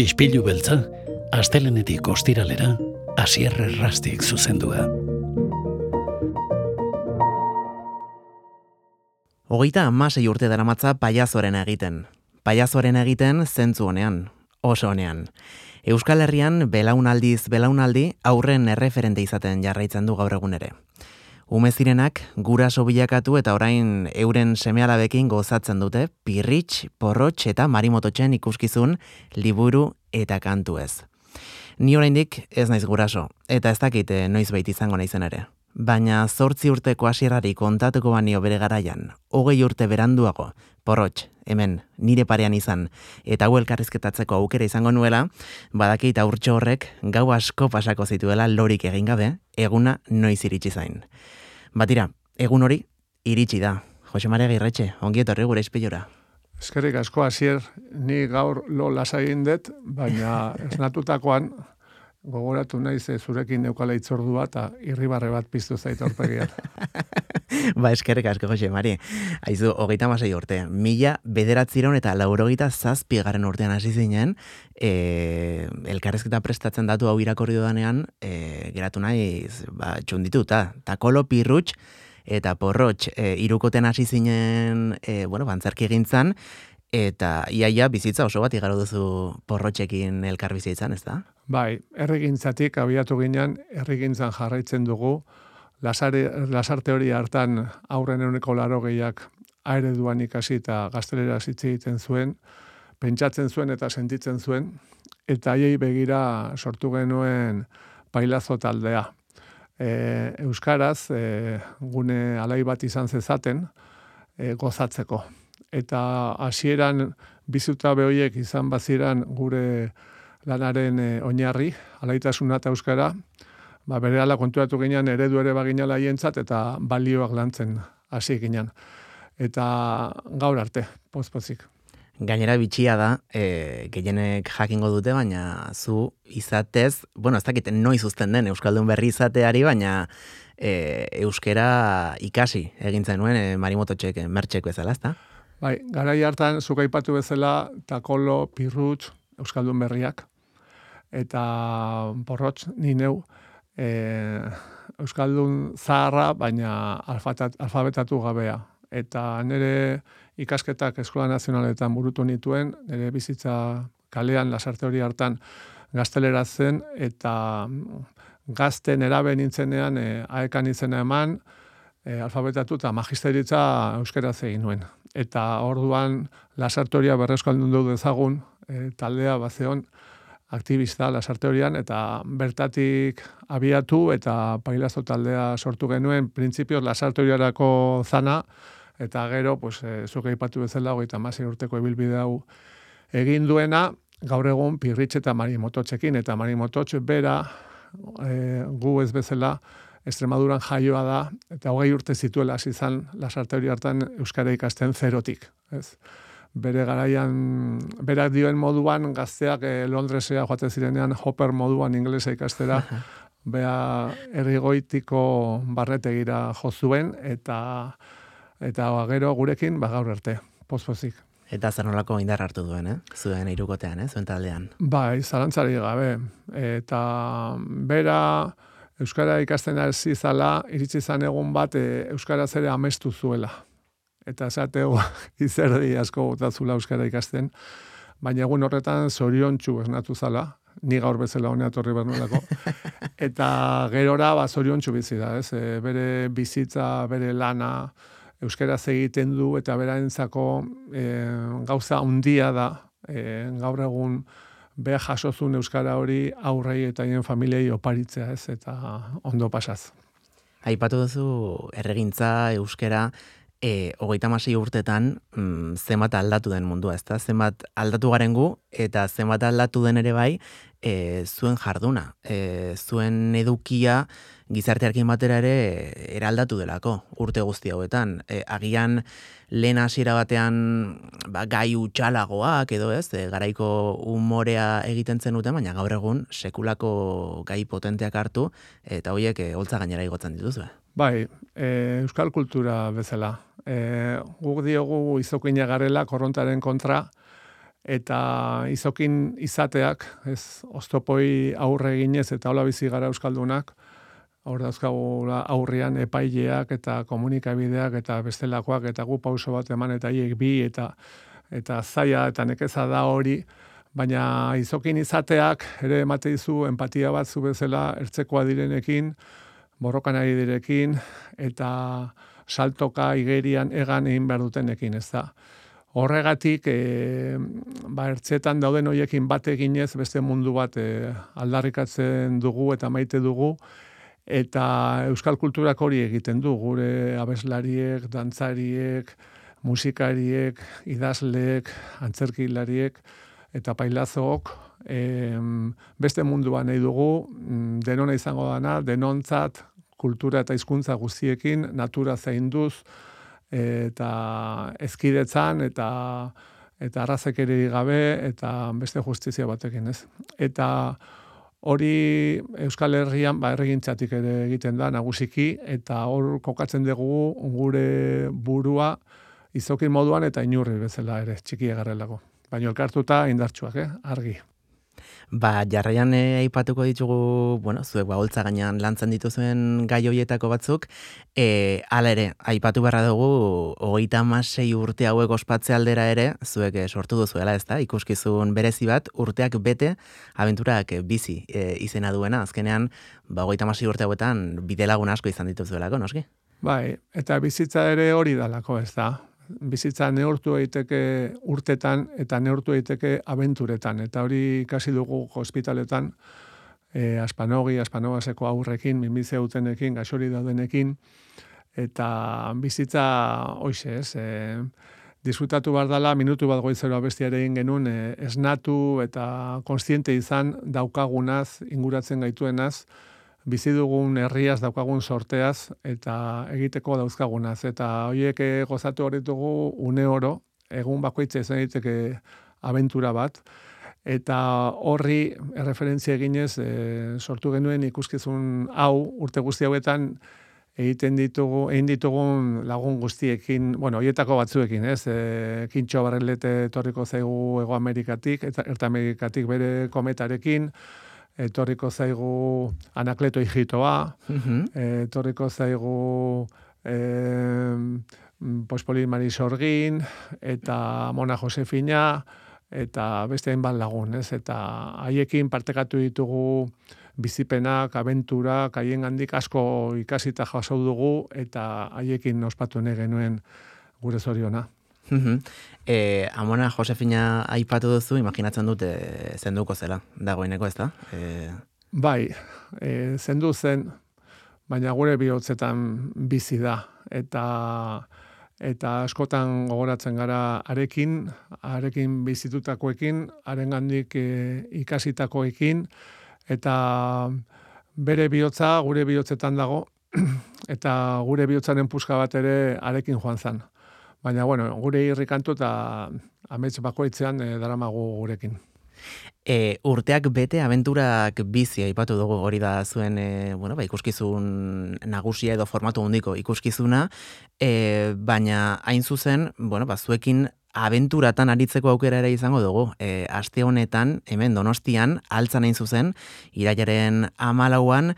Ispilu beltza, astelenetik ostiralera, asierre rastik zuzendua. Hogeita amasei urte daramatza paiazoren egiten. Paiazoren egiten zentzu honean, oso honean. Euskal Herrian belaunaldiz belaunaldi aurren erreferente izaten jarraitzen du gaur egun ere. Umezirenak guraso bilakatu eta orain euren semealabekin gozatzen dute pirritx, porrotx eta marimototxen ikuskizun liburu eta kantu ez. Ni oraindik ez naiz guraso, eta ez dakite noiz baita izango naizen ere baina zortzi urteko hasierari kontatuko banio bere garaian, hogei urte beranduago, porrotx, hemen, nire parean izan, eta hau elkarrizketatzeko aukera izango nuela, badakit urtxo horrek gau asko pasako zituela lorik egin gabe, eguna noiz iritsi zain. Batira, egun hori, iritsi da. Jose Maria Girretxe, ongi etorri gure izpilora. Eskerrik asko hasier ni gaur lo lasai indet, baina esnatutakoan gogoratu naiz zurekin neukala itzordua eta irribarre bat piztu zait aurpegian. ba, eskerrik asko, Jose Mari. Aizu, hogeita masai urte. Mila bederatziron eta laurogeita zazpi garen urtean hasi zinen, e, elkarrezketa prestatzen datu hau irakorri dudanean, e, geratu naiz, ba, txundituta, takolo pirrutx, eta porrotx, e, irukoten hasi zinen, e, bueno, bantzarki egintzan, eta iaia bizitza oso bat igaro duzu porrotxekin elkar bizitzan, ez da? Bai, erregintzatik abiatu ginen, erregintzan jarraitzen dugu, lasare, lasarte hori hartan aurren euneko laro gehiak aereduan ikasi eta gaztelera zitze egiten zuen, pentsatzen zuen eta sentitzen zuen, eta haiei begira sortu genuen pailazo taldea. E, Euskaraz, e, gune alai bat izan zezaten, e, gozatzeko. Eta hasieran bizuta behoiek izan baziran gure lanaren e, oinarri, alaitasuna eta euskara, ba, bere ala konturatu ginean eredu ere baginala hientzat eta balioak lantzen hasi ginen. Eta gaur arte, pozpozik. Gainera bitxia da, e, gehienek jakingo dute, baina zu izatez, bueno, ez dakit noiz uzten den Euskaldun berri izateari, baina e, euskera ikasi egintzen nuen e, marimototxek mertxek bezala, ezta? Bai, garai hartan, zuka ipatu bezala, takolo, pirrutx, Euskaldun berriak, eta porrotz ni neu e, euskaldun zaharra baina alfabetatu gabea eta nire ikasketak eskola nazionaletan burutu nituen nire bizitza kalean lasarte hori hartan gaztelera zen eta gazten erabe nintzenean e, aekan izena eman e, alfabetatu eta magisteritza euskera egin nuen. Eta orduan lasartoria berrezkoaldun du dezagun e, taldea bazeon aktivista lasarte horian eta bertatik abiatu eta pailazo taldea sortu genuen printzipioz lasarte horiarako zana eta gero pues e, zuke aipatu bezala 36 urteko ibilbide hau egin duena gaur egun pirritxe eta marimototxekin eta marimototxe bera e, gu ez bezala Extremaduran jaioa da eta hogei urte zituela izan lasarte hori hartan euskara ikasten zerotik, ez? Bere garaian, berak dioen moduan, gazteak eh, Londresea joate zirenean, hopper moduan inglesa ikastera, bea errigoitiko barretegira jozuen, eta eta gero gurekin, ba gaur arte, pozpozik. Eta zer nolako indar hartu duen, eh? Zuen irukotean, eh? Zuen taldean. Bai, zalantzari gabe. Eta bera, Euskara ikasten hasi zala, iritsi zan egun bat, e, Euskara zere amestu zuela eta esateo izerdi asko botatzula euskara ikasten, baina egun horretan zorion txu esnatu zala, ni gaur bezala honea torri bernulako, eta gerora ba, zorion txu bizi da, ez? E, bere bizitza, bere lana, euskara egiten du, eta bera entzako e, gauza handia da, e, gaur egun beha jasozun euskara hori aurrei eta hien familiei oparitzea, ez? Eta ondo pasaz. Aipatu duzu erregintza, euskera, e, hogeita masei urtetan mm, zenbat aldatu den mundua, ezta? Zenbat aldatu garen gu, eta zenbat aldatu den ere bai, e, zuen jarduna, e, zuen edukia gizartearkin batera ere eraldatu delako urte guzti hauetan. E, agian lehen hasiera batean ba, gai utxalagoak edo ez, e, garaiko umorea egiten zen dute, baina gaur egun sekulako gai potenteak hartu, eta horiek e, holtza gainera igotzen dituzu. Bai, e, euskal kultura bezala, e, guk diogu izokina garela korrontaren kontra, eta izokin izateak, ez, oztopoi aurre eginez eta hola bizi gara euskaldunak, hor dauzkagu aurrian epaileak eta komunikabideak eta bestelakoak eta gu pauso bat eman eta hiek bi eta eta zaia eta nekeza da hori, baina izokin izateak ere emate dizu empatia bat zu bezala ertzekoa direnekin, borrokan ari direkin eta saltoka igerian egan egin behar dutenekin, ez da. Horregatik, e, ba, ertzetan dauden hoiekin bat eginez beste mundu bat e, aldarrikatzen dugu eta maite dugu, eta euskal kulturak hori egiten du, gure abeslariek, dantzariek, musikariek, idazleek, antzerkilariek, eta pailazook, e, beste munduan nahi dugu, mm, denona izango dana, denontzat, kultura eta hizkuntza guztiekin, natura zainduz, eta ezkidetzan, eta eta arrazekeri gabe, eta beste justizia batekin, ez? Eta Hori Euskal Herrian ba erregintzatik ere egiten da nagusiki eta hor kokatzen dugu gure burua izokin moduan eta inurri bezala ere txiki egarrelako. Baina elkartuta indartsuak, eh? argi. Ba, jarraian eh, aipatuko ditugu, bueno, zuek baholtza gainean lantzen dituzuen gai hoietako batzuk, e, ala ere, aipatu beharra dugu, hogeita masei urte hauek ospatze aldera ere, zuek eh, sortu duzuela, ez da, ikuskizun berezi bat, urteak bete, abenturak bizi e, izena duena, azkenean, ba, hogeita masei urte hauetan, bidelagun asko izan dituzuelako, noski? Bai, eta bizitza ere hori dalako, ez da, bizitza neurtu daiteke urtetan eta neurtu daiteke abenturetan eta hori ikasi dugu hospitaletan eh Aspanogi, Aspanobaseko aurrekin, minbize utenekin, gaxori daudenekin eta bizitza hoize, ez? E, disfrutatu bardala minutu bat goizero bestiare egin genuen e, esnatu eta kontziente izan daukagunaz, inguratzen gaituenaz, bizi dugun herriaz daukagun sorteaz eta egiteko dauzkagunaz. Eta hoiek eh, gozatu horitugu une oro egun bakoitza izan daiteke abentura bat. Eta horri erreferentzia eginez e, sortu genuen ikuskizun hau urte guzti hauetan egiten ditugu egin ditugun lagun guztiekin, bueno, hoietako batzuekin, ez? E, Kintxo Barrelete etorriko zaigu Ego Amerikatik eta Erta Amerikatik bere kometarekin, etorriko zaigu anakleto hijitoa, mm etorriko zaigu e, pospoli marisorgin, eta mona Josefina, eta beste hainbat lagun, ez? Eta haiekin partekatu ditugu bizipenak, abenturak, haien handik asko ikasita jaso dugu, eta haiekin ospatu genuen gure zoriona. E, Amona Josefina aipatu duzu, imaginatzen dute zenduko zela, dagoeneko ez da? E... Bai, e, zendu zen, baina gure bihotzetan bizi da. Eta eta askotan gogoratzen gara arekin, arekin bizitutakoekin, haren gandik e, ikasitakoekin, eta bere bihotza gure bihotzetan dago, eta gure bihotzaren puska bat ere arekin joan zen. Baina, bueno, gure irrikantu eta amets bakoitzean e, daramagu gurekin. E, urteak bete abenturak bizi aipatu dugu hori da zuen e, bueno, ba, ikuskizun nagusia edo formatu handiko ikuskizuna, e, baina hain zuzen, bueno, ba, zuekin abenturatan aritzeko aukera ere izango dugu. E, aste honetan, hemen donostian, altzan hain zuzen, irailaren amalauan,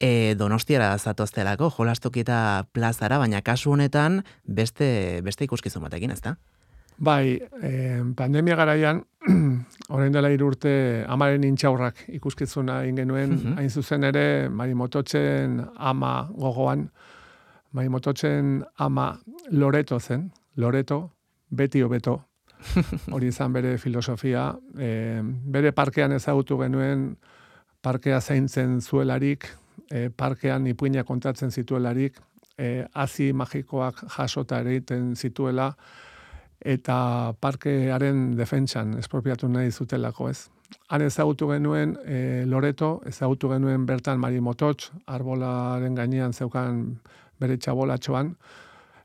e, donostiara zatoztelako, jolastoki eta plazara, baina kasu honetan beste, beste ikuskizun batekin, ezta? Bai, e, pandemia garaian, orain dela irurte, amaren intxaurrak ikuskizuna ingenuen, mm hain zuzen ere, mari mototzen ama gogoan, mari mototzen ama loreto zen, loreto, beti hobeto, hori izan bere filosofia, e, bere parkean ezagutu genuen, parkea zaintzen zuelarik, e, parkean ipuina kontatzen zituelarik, e, azi magikoak jasota egiten zituela, eta parkearen defentsan espropiatu nahi zutelako ez. Han ezagutu genuen e, Loreto, ezagutu genuen bertan Mari Mototx, arbolaren gainean zeukan bere txabolatxoan,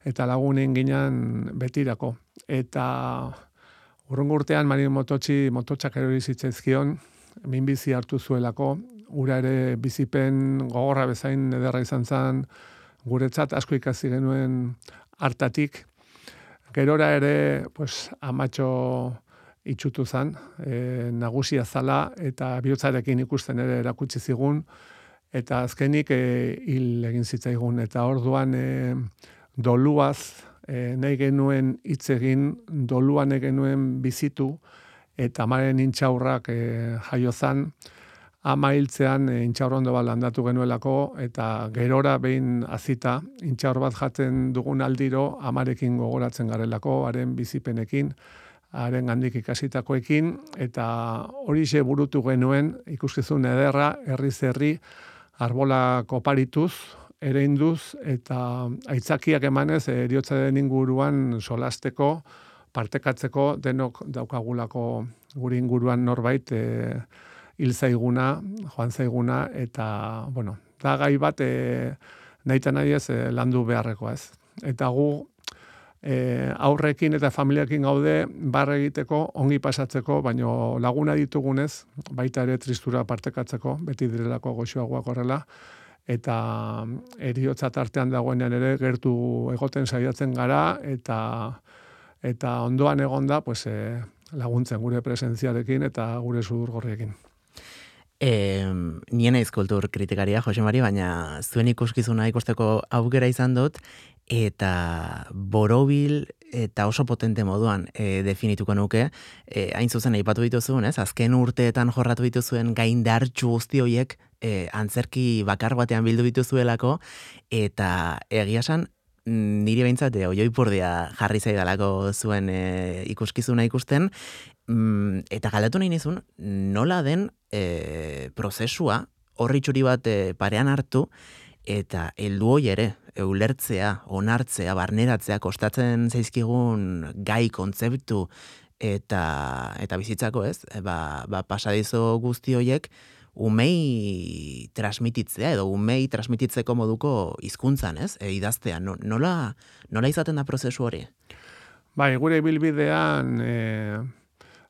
eta lagunen ginen betirako. Eta urrungo urtean Mari Mototxi mototxak erori zitzaizkion, minbizi hartu zuelako, gura ere bizipen gogorra bezain ederra izan zen, guretzat asko ikasi genuen hartatik. Gerora ere, pues, amatxo itxutu zan, e, nagusia zala eta bihotzarekin ikusten ere erakutsi zigun, eta azkenik e, hil egin zitzaigun, eta orduan e, doluaz e, nahi genuen hitz egin, doluan nahi genuen bizitu, eta amaren intxaurrak e, jaio zan, ama hiltzean e, intxaur ondo bat landatu genuelako, eta gerora behin azita, intxaur bat jaten dugun aldiro, amarekin gogoratzen garelako, haren bizipenekin, haren handik ikasitakoekin, eta hori burutu genuen, ikuskizun ederra, herri zerri, arbola koparituz, ere induz, eta aitzakiak emanez, eriotza den inguruan solasteko, partekatzeko, denok daukagulako guri inguruan norbait, e, hil zaiguna, joan zaiguna, eta, bueno, da gai bat, e, nahi nahi ez, e, landu beharrekoa ez. Eta gu, e, aurrekin eta familiakin gaude barre egiteko, ongi pasatzeko, baino laguna ditugunez, baita ere tristura partekatzeko, beti direlako goxoagoak horrela, eta eriotza tartean dagoenean ere gertu egoten saiatzen gara, eta eta ondoan egonda pues, e, laguntzen gure presentziarekin eta gure sudur gorriekin. E, nien aiz kultur kritikaria, Jose Mari, baina zuen ikuskizuna ikusteko aukera izan dut, eta borobil eta oso potente moduan e, definituko nuke, e, hain zuzen aipatu dituzuen, ez? Azken urteetan jorratu dituzuen gaindartxu guzti horiek e, antzerki bakar batean bildu dituzuelako, eta egiasan niri behintzat, e, oioi jarri zaidalako zuen e, ikuskizuna ikusten, mm, eta galatu nahi nizun, nola den e, prozesua horri txuri bat e, parean hartu, eta heldu hoi ere, ulertzea, onartzea, barneratzea, kostatzen zaizkigun gai kontzeptu eta eta bizitzako, ez? E, ba, ba pasadizo guzti hoiek umei transmititzea edo umei transmititzeko moduko hizkuntzan, ez? E, idaztea, nola, nola izaten da prozesu hori? Bai, gure bilbidean e,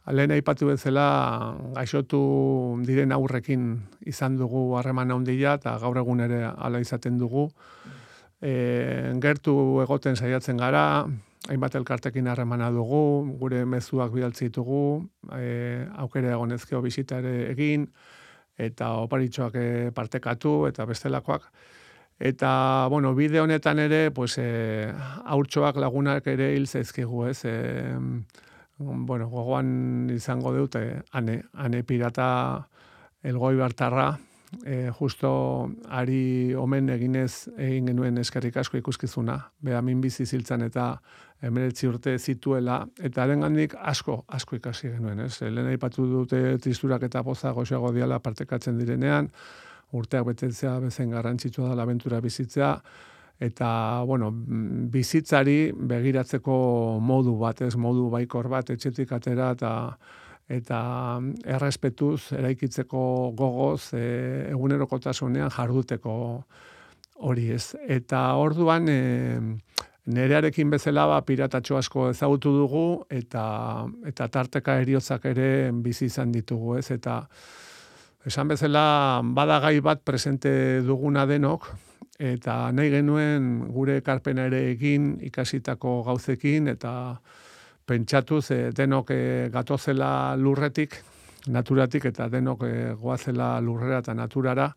lehen aipatu bezala gaixotu diren aurrekin izan dugu harreman handia eta gaur egun ere hala izaten dugu. E, gertu egoten saiatzen gara, hainbat elkartekin harremana dugu, gure mezuak bidaltzi ditugu, e, aukere egonezkeo bisita ere egin, eta oparitxoak e, partekatu eta bestelakoak. Eta, bueno, bide honetan ere, pues, e, lagunak ere hil zaizkigu, ez? E, bueno, gogoan izango dut, ane, ane pirata elgoi bartarra, e, justo ari omen eginez egin genuen eskerrik asko ikuskizuna, beha min bizi ziltzan eta emeretzi urte zituela, eta haren asko, asko ikasi genuen, ez? Lehen aipatu dute tristurak eta poza goxeago diala partekatzen direnean, urteak betetzea bezen garrantzitsua da abentura bizitzea, eta bueno, bizitzari begiratzeko modu bat, ez modu baikor bat etxetik atera eta eta errespetuz eraikitzeko gogoz e, egunerokotasunean jarduteko hori ez. Eta orduan e, nerearekin bezala ba, piratatxo asko ezagutu dugu eta eta tarteka eriotzak ere bizi izan ditugu ez. Eta esan bezala badagai bat presente duguna denok, eta nahi genuen gure ekarpena ere egin ikasitako gauzekin eta pentsatu ze denok e, gatozela lurretik, naturatik eta denok e, goazela lurrera eta naturara,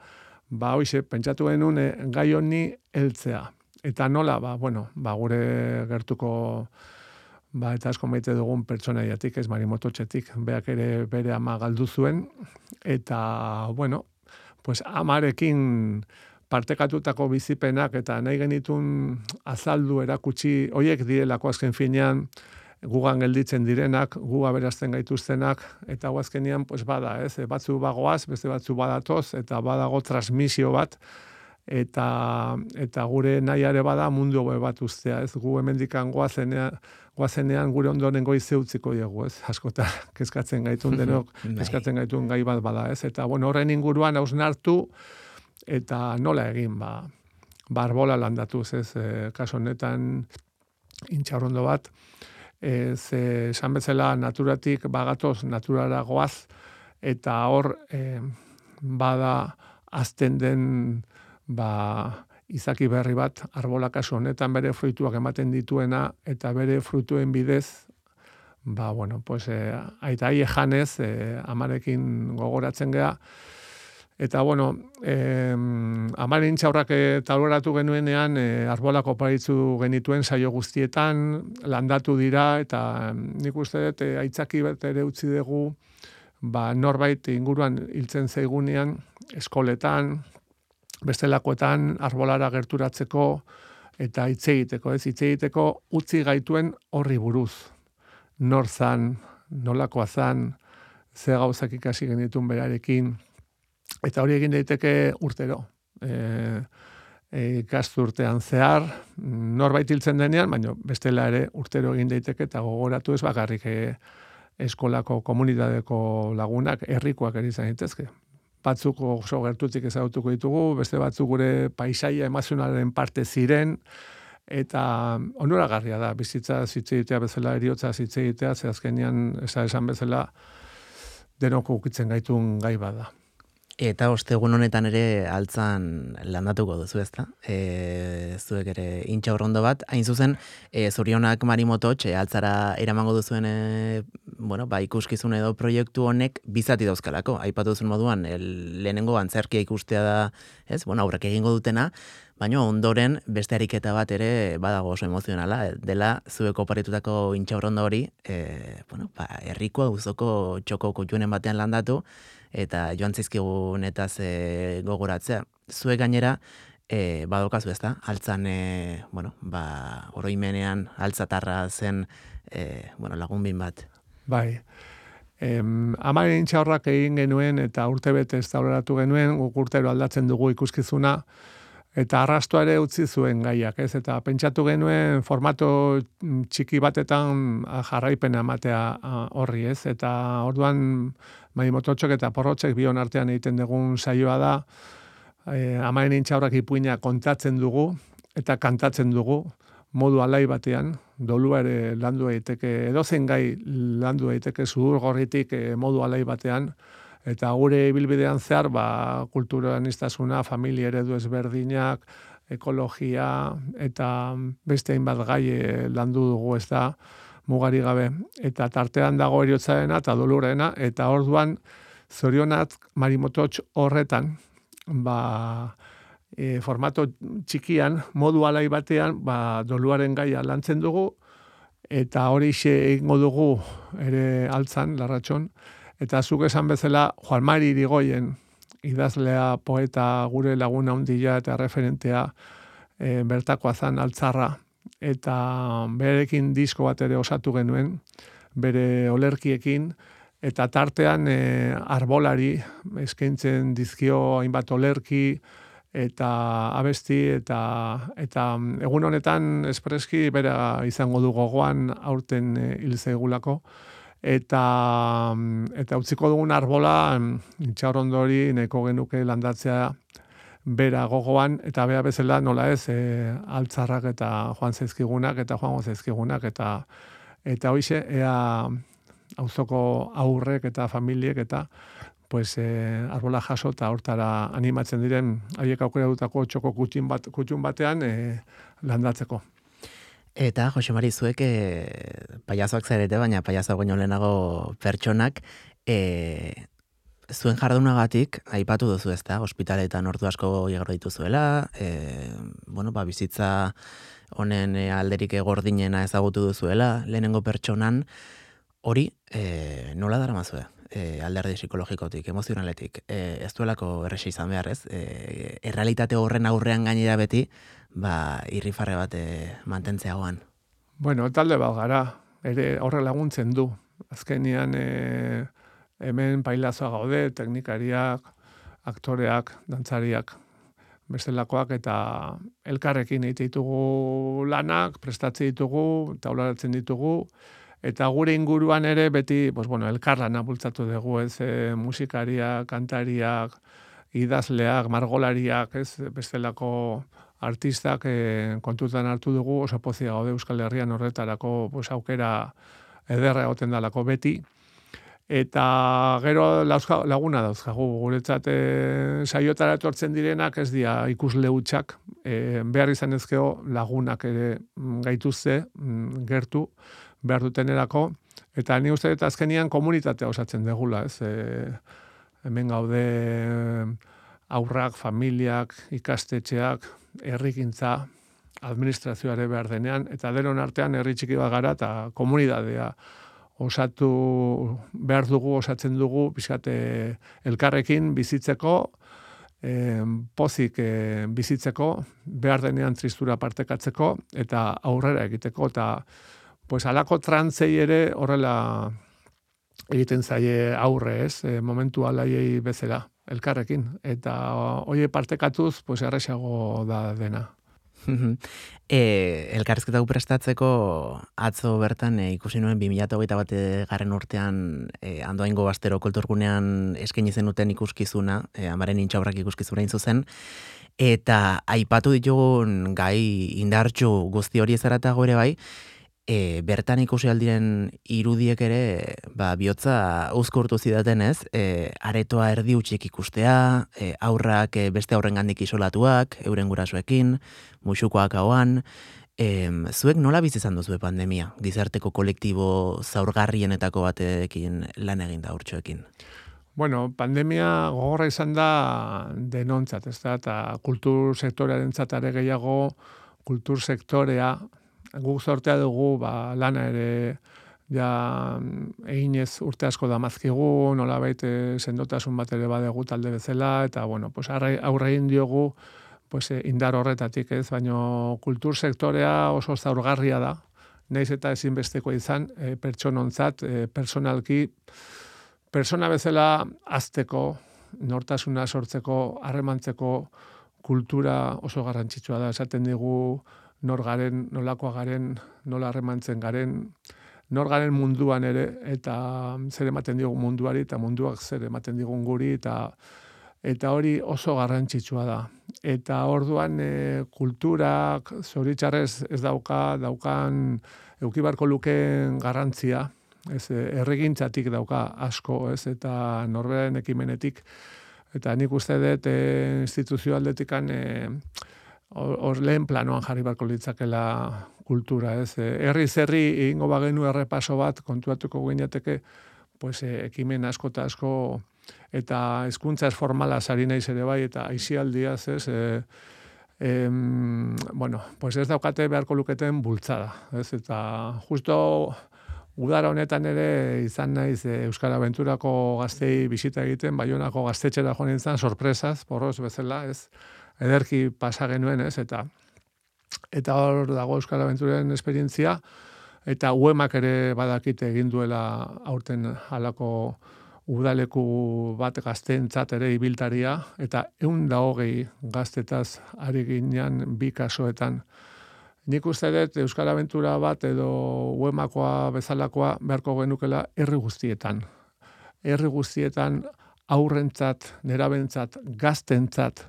ba hoize pentsatu genuen e, gai honi heltzea. Eta nola, ba, bueno, ba, gure gertuko ba, eta asko maite dugun pertsonaiatik, ez marimoto txetik, beak ere bere ama galdu zuen, eta, bueno, pues amarekin partekatutako bizipenak eta nahi genitun azaldu erakutsi hoiek direlako azken finean gugan gelditzen direnak, gu aberazten gaituztenak, eta guazkenian, pues bada, ez, batzu bagoaz, beste batzu badatoz, eta badago transmisio bat, eta, eta gure nahiare bada mundu gobe bat ustea, ez, gu hemendikan guazenean, guazenean gure ondoren goi zeutziko diegu, ez, askota, kezkatzen gaitun denok, bai. kezkatzen gaitun gai bat bada, ez, eta, bueno, horren inguruan hausnartu, eta nola egin ba barbola landatu ez e, kaso honetan intxarrondo bat e, ze esan bezala naturatik bagatoz naturara goaz eta hor e, bada azten den ba izaki berri bat arbola kaso honetan bere fruituak ematen dituena eta bere frutuen bidez ba, bueno, pues, e, aita janez, e, amarekin gogoratzen gea, Eta, bueno, eh, amaren txaurrak taloratu genuenean, e, arbolako paritzu genituen saio guztietan, landatu dira, eta nik uste dut, e, aitzaki bat ere utzi dugu, ba, norbait inguruan hiltzen zaigunean, eskoletan, bestelakoetan, arbolara gerturatzeko, eta hitz egiteko, ez hitz egiteko utzi gaituen horri buruz. Nor zan, nolakoa zan, ze gauzak ikasi genitun berarekin, Eta hori egin daiteke urtero. E, e, urtean zehar, norbait hiltzen denean, baina bestela ere urtero egin daiteke eta gogoratu ez bakarrik e, eskolako komunidadeko lagunak herrikoak ere izan daitezke. Batzuk oso gertutik ezagutuko ditugu, beste batzuk gure paisaia emazionaren parte ziren, eta onuragarria da, bizitza zitzeitea bezala, eriotza zitzeitea, ze azkenian esan bezala denok ukitzen gaitun gai bada. Eta ostegun honetan ere altzan landatuko duzu ezta? E, zuek ere intxa horrondo bat, hain zuzen, e, zorionak marimototx, e, altzara eramango duzuen e, bueno, ba, ikuskizun edo proiektu honek bizati dauzkalako. Aipatu duzun moduan, el, lehenengo antzerkia ikustea da, ez, bueno, aurrak egingo dutena, baina ondoren beste ariketa bat ere badago oso emozionala, dela zueko paritutako intxa hori, e, bueno, ba, errikoa uzoko txoko kutxunen batean landatu, eta joan zizkigun eta ze gogoratzea. Zue gainera, e, badokazu ez da, altzan, e, bueno, ba, oroimenean, altzatarra zen, e, bueno, lagun bin bat. Bai, em, amaren txaurrak egin genuen eta urte bete ez genuen, guk urtero aldatzen dugu ikuskizuna, eta arrastoa ere utzi zuen gaiak, ez? Eta pentsatu genuen formato txiki batetan jarraipena ematea horri, ez? Eta orduan bai mototxok eta porrotzek bion artean egiten dugun saioa da, e, amaen intxaurrak ipuina kontatzen dugu eta kantatzen dugu modu alai batean, dolua ere landu daiteke edozen gai landu daiteke zuhur gorritik e, modu alai batean, eta gure ibilbidean zehar, ba, kulturan iztasuna, familia eredu ezberdinak, ekologia, eta beste hainbat gai e, landu dugu ez da, mugari gabe. Eta tartean dago eriotzarena eta dolurena, eta orduan zorionat marimototx horretan, ba, e, formato txikian, modu alai batean, ba, doluaren gaia lantzen dugu, eta hori xe egingo dugu ere altzan, larratxon, eta zuk esan bezala, Juan Mari irigoien, idazlea, poeta, gure laguna hundila eta referentea, e, bertakoa zan altzarra, eta berekin disko bat ere osatu genuen, bere olerkiekin, eta tartean e, arbolari eskaintzen dizkio hainbat olerki, eta abesti, eta, eta egun honetan espreski bera izango du gogoan aurten e, hilzegulako, eta eta utziko dugun arbola itxarondori neko genuke landatzea bera gogoan, eta bea bezala nola ez, e, altzarrak eta joan zezkigunak, eta joan zezkigunak, eta eta hoize, ea auzoko aurrek eta familiek, eta pues, e, arbola jaso eta hortara animatzen diren, haiek aukera dutako txoko kutxin bat, kutxun batean e, landatzeko. Eta, Jose Mari, zuek e, paiazoak zarete, baina paiazoak baino lehenago pertsonak, e, zuen jardunagatik, aipatu duzu ez da, ospitaletan ordu asko igarro dituzuela, e, bueno, ba, bizitza honen alderik egordinena ezagutu duzuela, lehenengo pertsonan, hori e, nola dara mazue? E, alderdi psikologikotik, emozionaletik, e, ez duelako erresi izan behar, ez? E, errealitate horren aurrean gainera beti, ba, irrifarre bat e, mantentzeagoan. Bueno, talde bat gara, ere horre laguntzen du. Azkenian, e, hemen pailazoa gaude, teknikariak, aktoreak, dantzariak, bestelakoak eta elkarrekin egite ditugu lanak, prestatze ditugu, taularatzen ditugu, eta gure inguruan ere beti, pues bueno, elkarlana bultzatu dugu, ez, e, musikariak, kantariak, idazleak, margolariak, ez, bestelako artistak e, kontutan hartu dugu, oso pozia gaude Euskal Herrian horretarako pues, aukera ederra egoten dalako beti, Eta gero lauzka, laguna dauzkagu, guretzat e, saiotara etortzen direnak ez dira ikusle hutsak, e, behar izan ezkeo lagunak ere mm, gaituzte, mm, gertu, behar dutenerako, Eta ni uste dut azkenian komunitatea osatzen degula, ez? E, hemen gaude aurrak, familiak, ikastetxeak, herrikintza, administrazioare behar denean, eta denon artean herri txiki bat gara eta komunidadea osatu behar dugu, osatzen dugu, bizkate elkarrekin bizitzeko, e, pozik e, bizitzeko, behar denean tristura partekatzeko, eta aurrera egiteko, eta pues, alako trantzei ere horrela egiten zaie aurre, ez, e, momentu alaiei bezala, elkarrekin, eta hoie partekatuz, pues, erresago da dena. E, elkarrizketa prestatzeko atzo bertan e, ikusi nuen 2008 bat garren urtean e, andoaingo bastero kulturgunean eskaini zenuten ikuskizuna, e, amaren intxaurrak ikuskizuna zuzen, eta aipatu ditugun gai indartxu guzti hori ezaratago ere bai, e, bertan ikusi aldiren irudiek ere, ba, bihotza uzkurtu zidaten ez, e, aretoa erdi utxik ikustea, e, aurrak e, beste aurren gandik isolatuak, euren gurasoekin, musukoak hauan, e, zuek nola bizizan duzu pandemia, gizarteko kolektibo zaurgarrienetako batekin lan egin da urtsuekin? Bueno, pandemia gogorra izan da denontzat, ez da, eta kultur sektorearen zatare gehiago, kultur sektorea, guk sortea dugu ba, lana ere ja eginez urte asko da mazkigu, nola baite sendotasun bat ere badegu talde bezala, eta bueno, pues aurre diogu pues, eh, indar horretatik ez, baino kultur sektorea oso zaurgarria da, naiz eta ezinbesteko izan, e, pertsonontzat, e, personalki, persona bezala azteko, nortasuna sortzeko, harremantzeko kultura oso garrantzitsua da, esaten digu, nor garen, nolakoa garen, nola harremantzen garen, nor garen munduan ere, eta zer ematen digun munduari, eta munduak zer ematen digun guri, eta eta hori oso garrantzitsua da. Eta orduan e, kulturak zoritxarrez ez dauka, daukan eukibarko lukeen garrantzia, ez, e, erregintzatik dauka asko, ez, eta norberen ekimenetik, eta nik uste dut e, instituzio aldetikan e, hor lehen planoan jarri barko litzakela kultura, ez? E, herri zerri egingo bagenu errepaso bat kontuatuko guinateke, pues e, ekimen asko eta asko eta hezkuntza ez formala sari naiz ere bai eta aisialdiaz, ez? E, em, bueno, pues ez daukate beharko luketen bultzada, ez? Eta justo udara honetan ere izan naiz e, Euskal Aventurako gaztei bisita egiten, baionako gaztetxera joan nintzen sorpresaz, porroz bezala, ez? Ederki pasa genuen, ez? Eta eta hor dago Euskal Aventuren esperientzia eta uemak ere badakite egin duela aurten halako udaleku bat gaztentzat ere ibiltaria eta ehun da hogei gaztetaz ari ginean bi kasoetan. Nik uste dut Euskal Aventura bat edo uemakoa bezalakoa beharko genukela herri guztietan. Herri guztietan aurrentzat, nerabentzat, gaztentzat,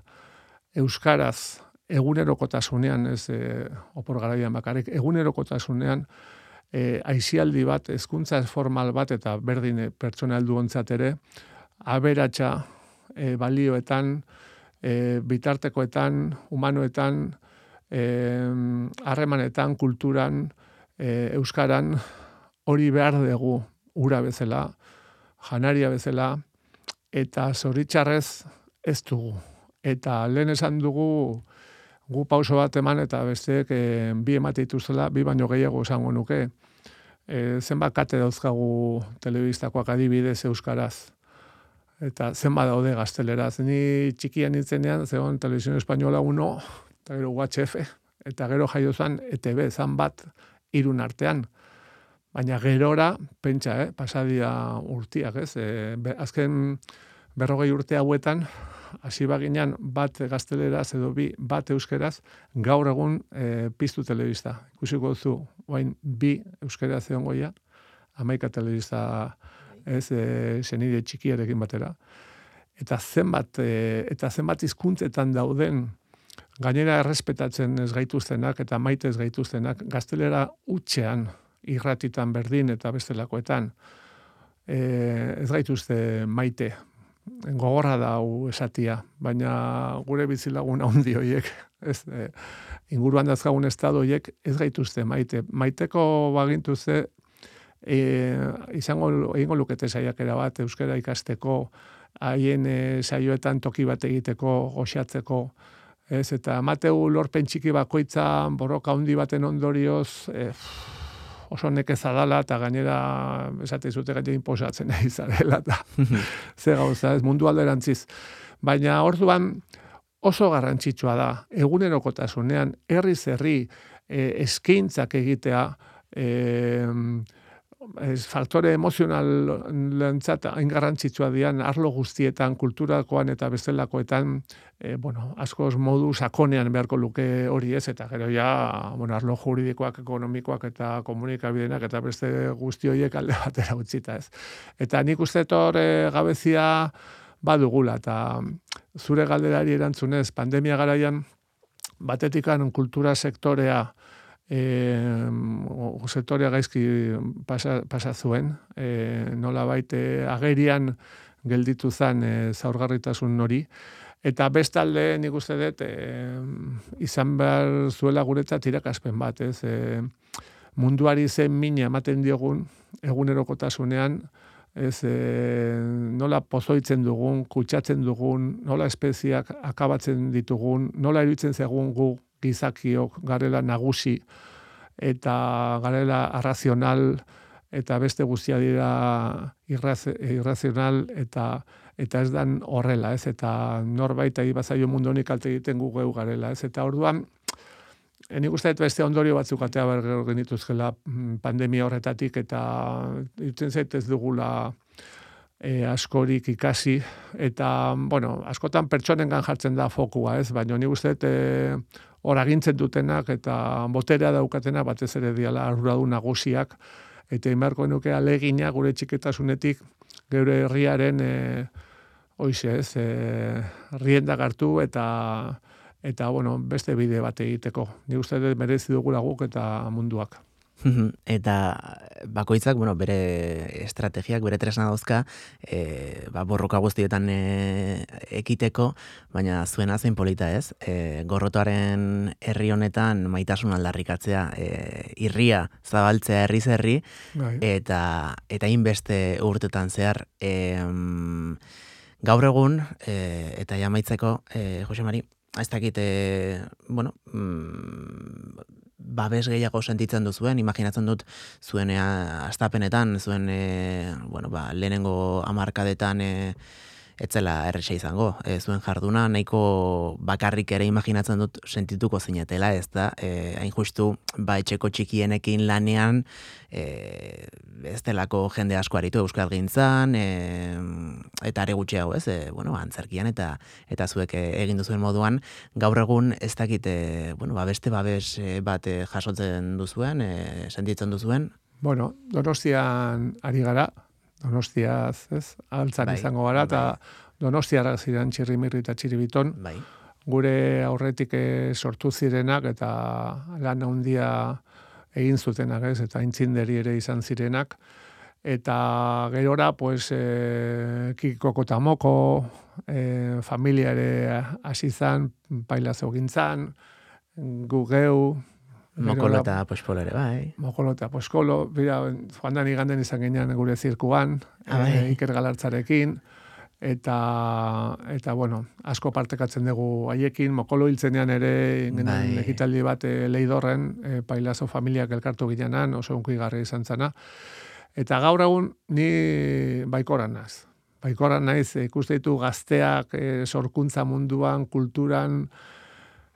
euskaraz egunerokotasunean, ez e, opor garaian bakarrik, egunerokotasunean e, aizialdi bat, hezkuntza formal bat eta berdin pertsona heldu ere, aberatsa e, balioetan, e, bitartekoetan, humanoetan, e, harremanetan, kulturan, e, euskaran, hori behar dugu ura bezala, janaria bezala, eta zoritxarrez ez dugu eta lehen esan dugu gu pauso bat eman eta besteek e, bi emate dituzela, bi baino gehiago esango nuke. E, zenbat kate dauzkagu telebiztakoak adibidez euskaraz. Eta zenbat daude gazteleraz. Ni txikian nintzenean, zegoen televizio espainola uno, eta gero UHF, eta gero jaio zen ETB, zan bat, irun artean. Baina gerora, pentsa, eh, pasadia urtiak, ez? E, azken berrogei urte hauetan, hasi baginan bat gazteleraz edo bi bat euskeraz, gaur egun e, piztu telebista. Ikusiko duzu, oain bi euskeraz egon goia, amaika telebista ez e, senide txikiarekin batera. Eta zenbat, e, eta zenbat hizkuntzetan dauden, gainera errespetatzen ez gaituztenak eta maite ez gaituztenak, gaztelera utxean, irratitan berdin eta bestelakoetan, e, ez gaituzte maite, gogorra da hau esatia, baina gure bizilagun handi horiek, ez, e, inguruan dazkagun estado horiek, ez gaituzte maite. Maiteko bagintuzte e, izango egingo lukete saiakera bat euskara ikasteko, haien e, saioetan toki bat egiteko, goxatzeko, ez, eta Mateu lorpen txiki bakoitza borroka handi baten ondorioz, e, oso nekeza dala, eta gainera, esate zute gaine inposatzen nahi zarela, eta ze gauza, ez mundu alderantziz. Baina orduan oso garrantzitsua da, egunerokotasunean, herri zerri, e, eskaintzak egitea, e, faktore emozional lentzat hain garrantzitsua dian arlo guztietan, kulturakoan eta bestelakoetan, e, bueno, askoz modu sakonean beharko luke hori ez, eta gero ja, bueno, arlo juridikoak, ekonomikoak eta komunikabidenak eta beste guzti horiek alde batera utzita ez. Eta nik uste torre gabezia badugula, eta zure galderari erantzunez, pandemia garaian, batetikan kultura sektorea, e, sektorea gaizki pasa, pasa zuen, e, nola baite agerian gelditu zen e, zaurgarritasun nori, eta bestalde nik uste dut e, izan behar zuela guretzat irakaspen bat, ez, e, munduari zen mina ematen diogun egunerokotasunean, ez, e, nola pozoitzen dugun, kutsatzen dugun, nola espeziak akabatzen ditugun, nola iruditzen zegoen gu gizakiok garela nagusi eta garela arrazional eta beste guztia dira irrazional eta eta ez dan horrela, ez? Eta norbait ari bazaio mundu honik kalte egiten gu geu garela, ez? Eta orduan Eni gustat beste ondorio batzuk atea ber genituzkela mm, pandemia horretatik eta itzen zait ez dugula e, askorik ikasi eta bueno, askotan pertsonengan jartzen da fokua, ez? Baina ni gustat e, hor agintzen dutenak eta boterea daukatena batez ere diala arduradun nagusiak eta inbarko nuke alegina gure txiketasunetik geure herriaren e, hoize ez e, rienda hartu eta eta bueno, beste bide bat egiteko. Ni uste dut merezi dugula guk eta munduak. eta bakoitzak, bueno, bere estrategiak, bere tresna dauzka, e, ba, borroka guztietan e, ekiteko, baina zuena zein polita ez, e, gorrotoaren herri honetan maitasun aldarrikatzea, e, irria zabaltzea herri zerri, bai. eta eta inbeste urtetan zehar, e, gaur egun, e, eta jamaitzeko, e, Jose Mari, ez dakit, e, bueno, mm, babes gehiago sentitzen duzuen, imaginatzen dut zuen e, astapenetan, zuen e, bueno, ba, lehenengo amarkadetan e, etzela erresa izango. E, zuen jarduna nahiko bakarrik ere imaginatzen dut sentituko zinetela, ez da? E, hain justu, ba, etxeko txikienekin lanean, e, ez delako jende asko aritu euskal gintzan, e, eta are gutxiago, ez? E, bueno, antzerkian eta eta zuek egin duzuen moduan, gaur egun ez dakite, bueno, ba, beste babes bat jasotzen duzuen, e, sentitzen duzuen? Bueno, donostian ari gara, Donostiaz, ez? Altzan bai, izango gara, eta bai. Donostiara ziren txirrimirri eta txiribiton. Bai. Gure aurretik eh, sortu zirenak eta lan handia egin zutenak, ez? Eta intzinderi ere izan zirenak. Eta gerora, pues, e, kikoko eta moko, e, familia ere hasi zan, pailazo gintzan, gugeu, Mokolo eta poskolo ere, bai. Mokolo eta poskolo, bera, joan da niganden izan ginean gure zirkuan, ah, bai. e, Iker Galartzarekin, eta, eta, bueno, asko partekatzen dugu haiekin, mokolo hiltzenean ere, bai. egitaldi bat e, leidorren, e, pailazo familiak elkartu ginean, oso unki garri izan zana. Eta gaur egun, ni baikoran naz. Baikoran naiz, ikuste ditu gazteak, e, sorkuntza munduan, kulturan,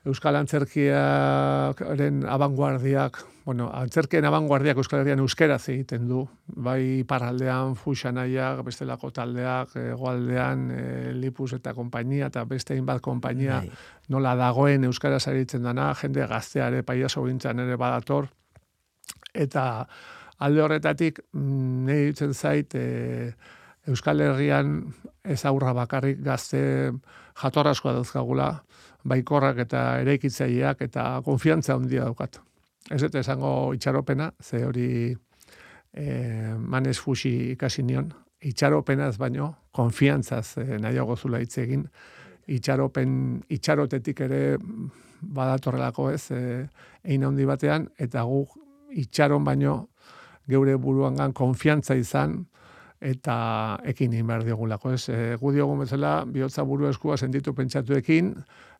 Euskal Antzerkiaren abanguardiak, bueno, Antzerkien abanguardiak Euskal Herrian euskeraz egiten du, bai paraldean fuxanaiak, bestelako taldeak, egoaldean, e, Lipus eta konpainia, eta beste inbat konpainia, bai. nola dagoen euskaraz aritzen dana, jende gazteare, paiaso gintzen ere badator, eta alde horretatik, mm, nahi ditzen zait, e, Euskal Herrian ez aurra bakarrik gazte jatorraskoa dauzkagula, baikorrak eta eraikitzaileak eta konfiantza handia daukat. Ez eta esango itxaropena, ze hori e, manez fusi ikasi nion, itxaropena ez baino, konfiantzaz e, nahiago zula hitz egin, itxaropen, itxarotetik ere badatorrelako ez, e, egin handi batean, eta gu itxaron baino geure buruangan konfiantza izan, eta ekin behar diogulako, ez? E, gu diogun bezala, bihotza buru eskua sentitu pentsatuekin,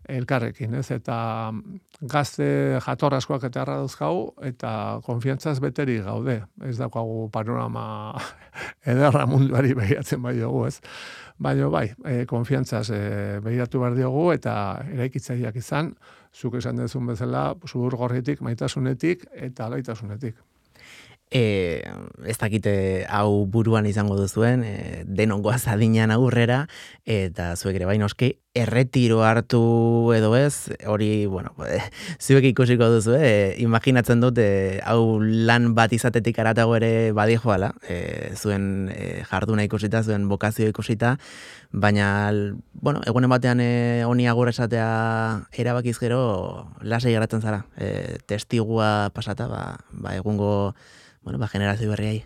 elkarrekin, ez? Eta gazte jator askoak eta erra dauzkau, eta konfiantzaz beteri gaude. Ez daukagu panorama ederra munduari behiatzen bai dugu, ez? Baina bai, e, konfiantzaz e, behiratu behar diogu, eta eraikitzaileak izan, zuk esan dezun bezala, zudur gorritik, maitasunetik, eta alaitasunetik e, ez dakite hau buruan izango duzuen, e, denongoa zadinan aurrera, eta zuek ere bain oski, erretiro hartu edo ez, hori, bueno, e, zuek ikusiko duzu, e, imaginatzen dut, e, hau lan bat izatetik aratago ere badi joala, e, zuen e, jarduna ikusita, zuen bokazio ikusita, baina, bueno, egunen batean e, honi agur esatea erabakiz gero, lasai geratzen zara, e, testigua pasata, ba, ba egungo, bueno, ba, generazio berriai.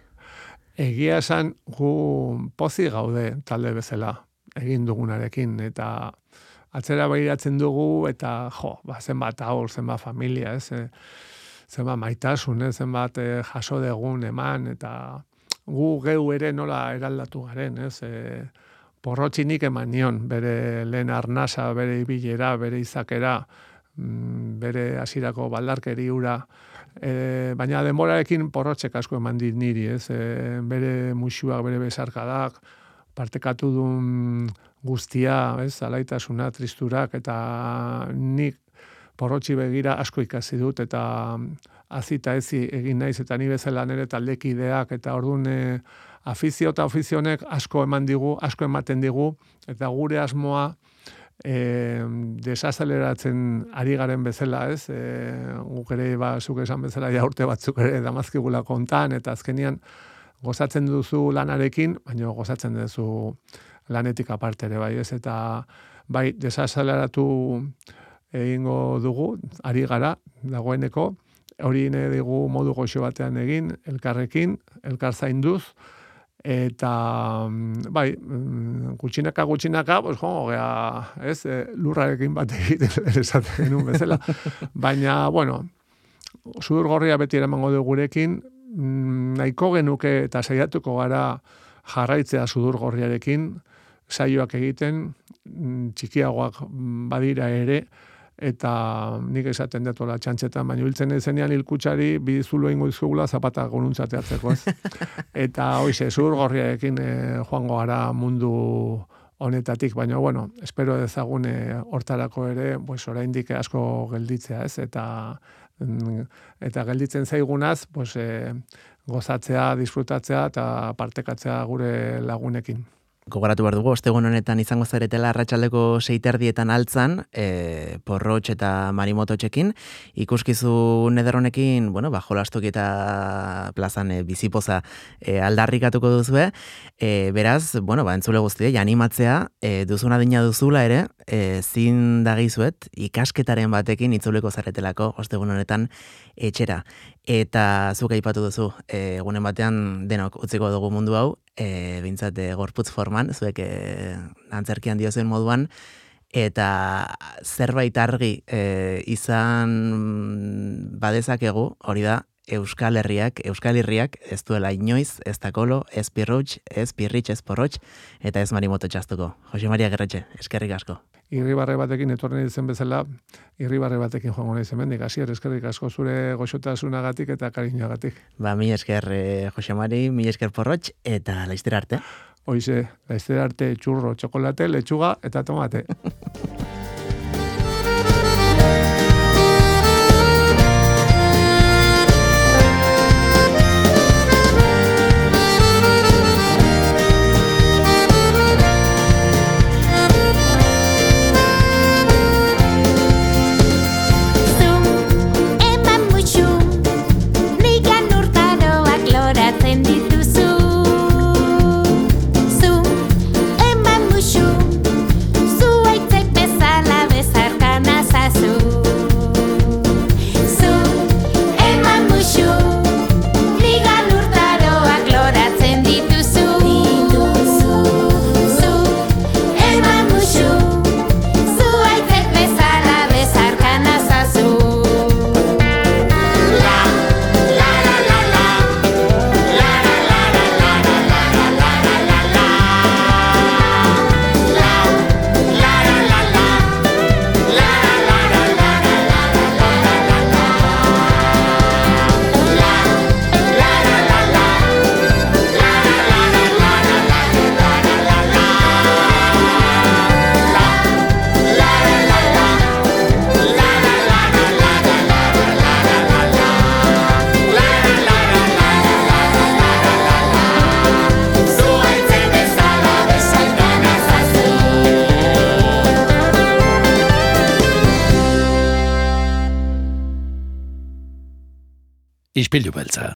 Egia esan, gu pozi gaude talde bezala egin dugunarekin, eta atzera behiratzen dugu, eta jo, ba, zenbat aur, zenbat familia, ez, e, zenbat maitasun, ez, zenbat e, jaso degun eman, eta gu geu ere nola eraldatu garen, ez, e, porrotxinik eman nion, bere lehen arnasa, bere ibilera, bere izakera, mm, bere hasirako baldarkeri ura, E, baina denborarekin porrotxek asko eman dit niri, ez? E, bere musuak, bere besarkadak, partekatu duen guztia, ez? Alaitasuna, tristurak, eta nik porrotxi begira asko ikasi dut, eta azita ezi egin naiz, eta ni bezala nire taldekideak, eta orduan e, afizio eta ofizionek asko eman digu, asko ematen digu, eta gure asmoa, e, desazeleratzen ari garen bezala, ez? E, guk ere, ba, zuk esan bezala, ja urte batzuk ere damazkigula kontan, eta azkenian gozatzen duzu lanarekin, baina gozatzen duzu lanetik aparte ere, bai, ez? Eta, bai, desazeleratu egingo dugu, ari gara, dagoeneko, hori ne dugu modu goxo batean egin, elkarrekin, elkar zainduz, eta mm, bai, mm, gutxinaka gutxinaka, pues jo, gea, ez, e, lurrarekin bat egiten esaten genuen bezala. Baina, bueno, zudur gorria beti eramango du gurekin, mm, nahiko genuke eta saiatuko gara jarraitzea sudur gorriarekin, saioak egiten, txikiagoak badira ere, eta nik esaten dut la txantxetan, baina hiltzen ezenean hilkutsari bizulo ingo izkugula zapata gonuntzateatzeko, ez? eta hoize, zur gorriarekin e, joango gara mundu honetatik, baina bueno, espero dezagune hortarako ere, pues oraindik asko gelditzea, ez? Eta mm, eta gelditzen zaigunaz, pues e, gozatzea, disfrutatzea eta partekatzea gure lagunekin gogoratu behar dugu, ostegun honetan izango zaretela arratsaldeko seiterdietan altzan, e, porrotx eta marimoto txekin, ikuskizu nederonekin, bueno, ba, jolastoki eta plazan e, bizipoza e, aldarrikatuko duzue, e, beraz, bueno, ba, entzule guzti, animatzea, e, duzuna dina duzula ere, e, zin dagizuet, ikasketaren batekin itzuleko zaretelako, ostegun honetan, etxera. Eta zuk aipatu duzu, egunen batean denok utziko dugu mundu hau, e, bintzat e, gorputz forman, zuek e, antzerkian diozen moduan, eta zerbait argi e, izan badezakegu, hori da, Euskal Herriak, Euskal Herriak, ez duela inoiz, ez takolo, ez pirrutx, ez pirritx, ez porrotx, eta ez marimoto txastuko. Jose Maria Gerretxe, eskerrik asko irribarre batekin etorri ditzen bezala, irribarre batekin joango nahi zemendik. Asi, eskerrik asko zure goxotasunagatik eta kariñoagatik. Ba, mi esker eh, Jose Mari, mi esker porrotx, eta laizter arte. Hoize, laizter arte txurro, txokolate, lechuga eta tomate. ispilu beltza.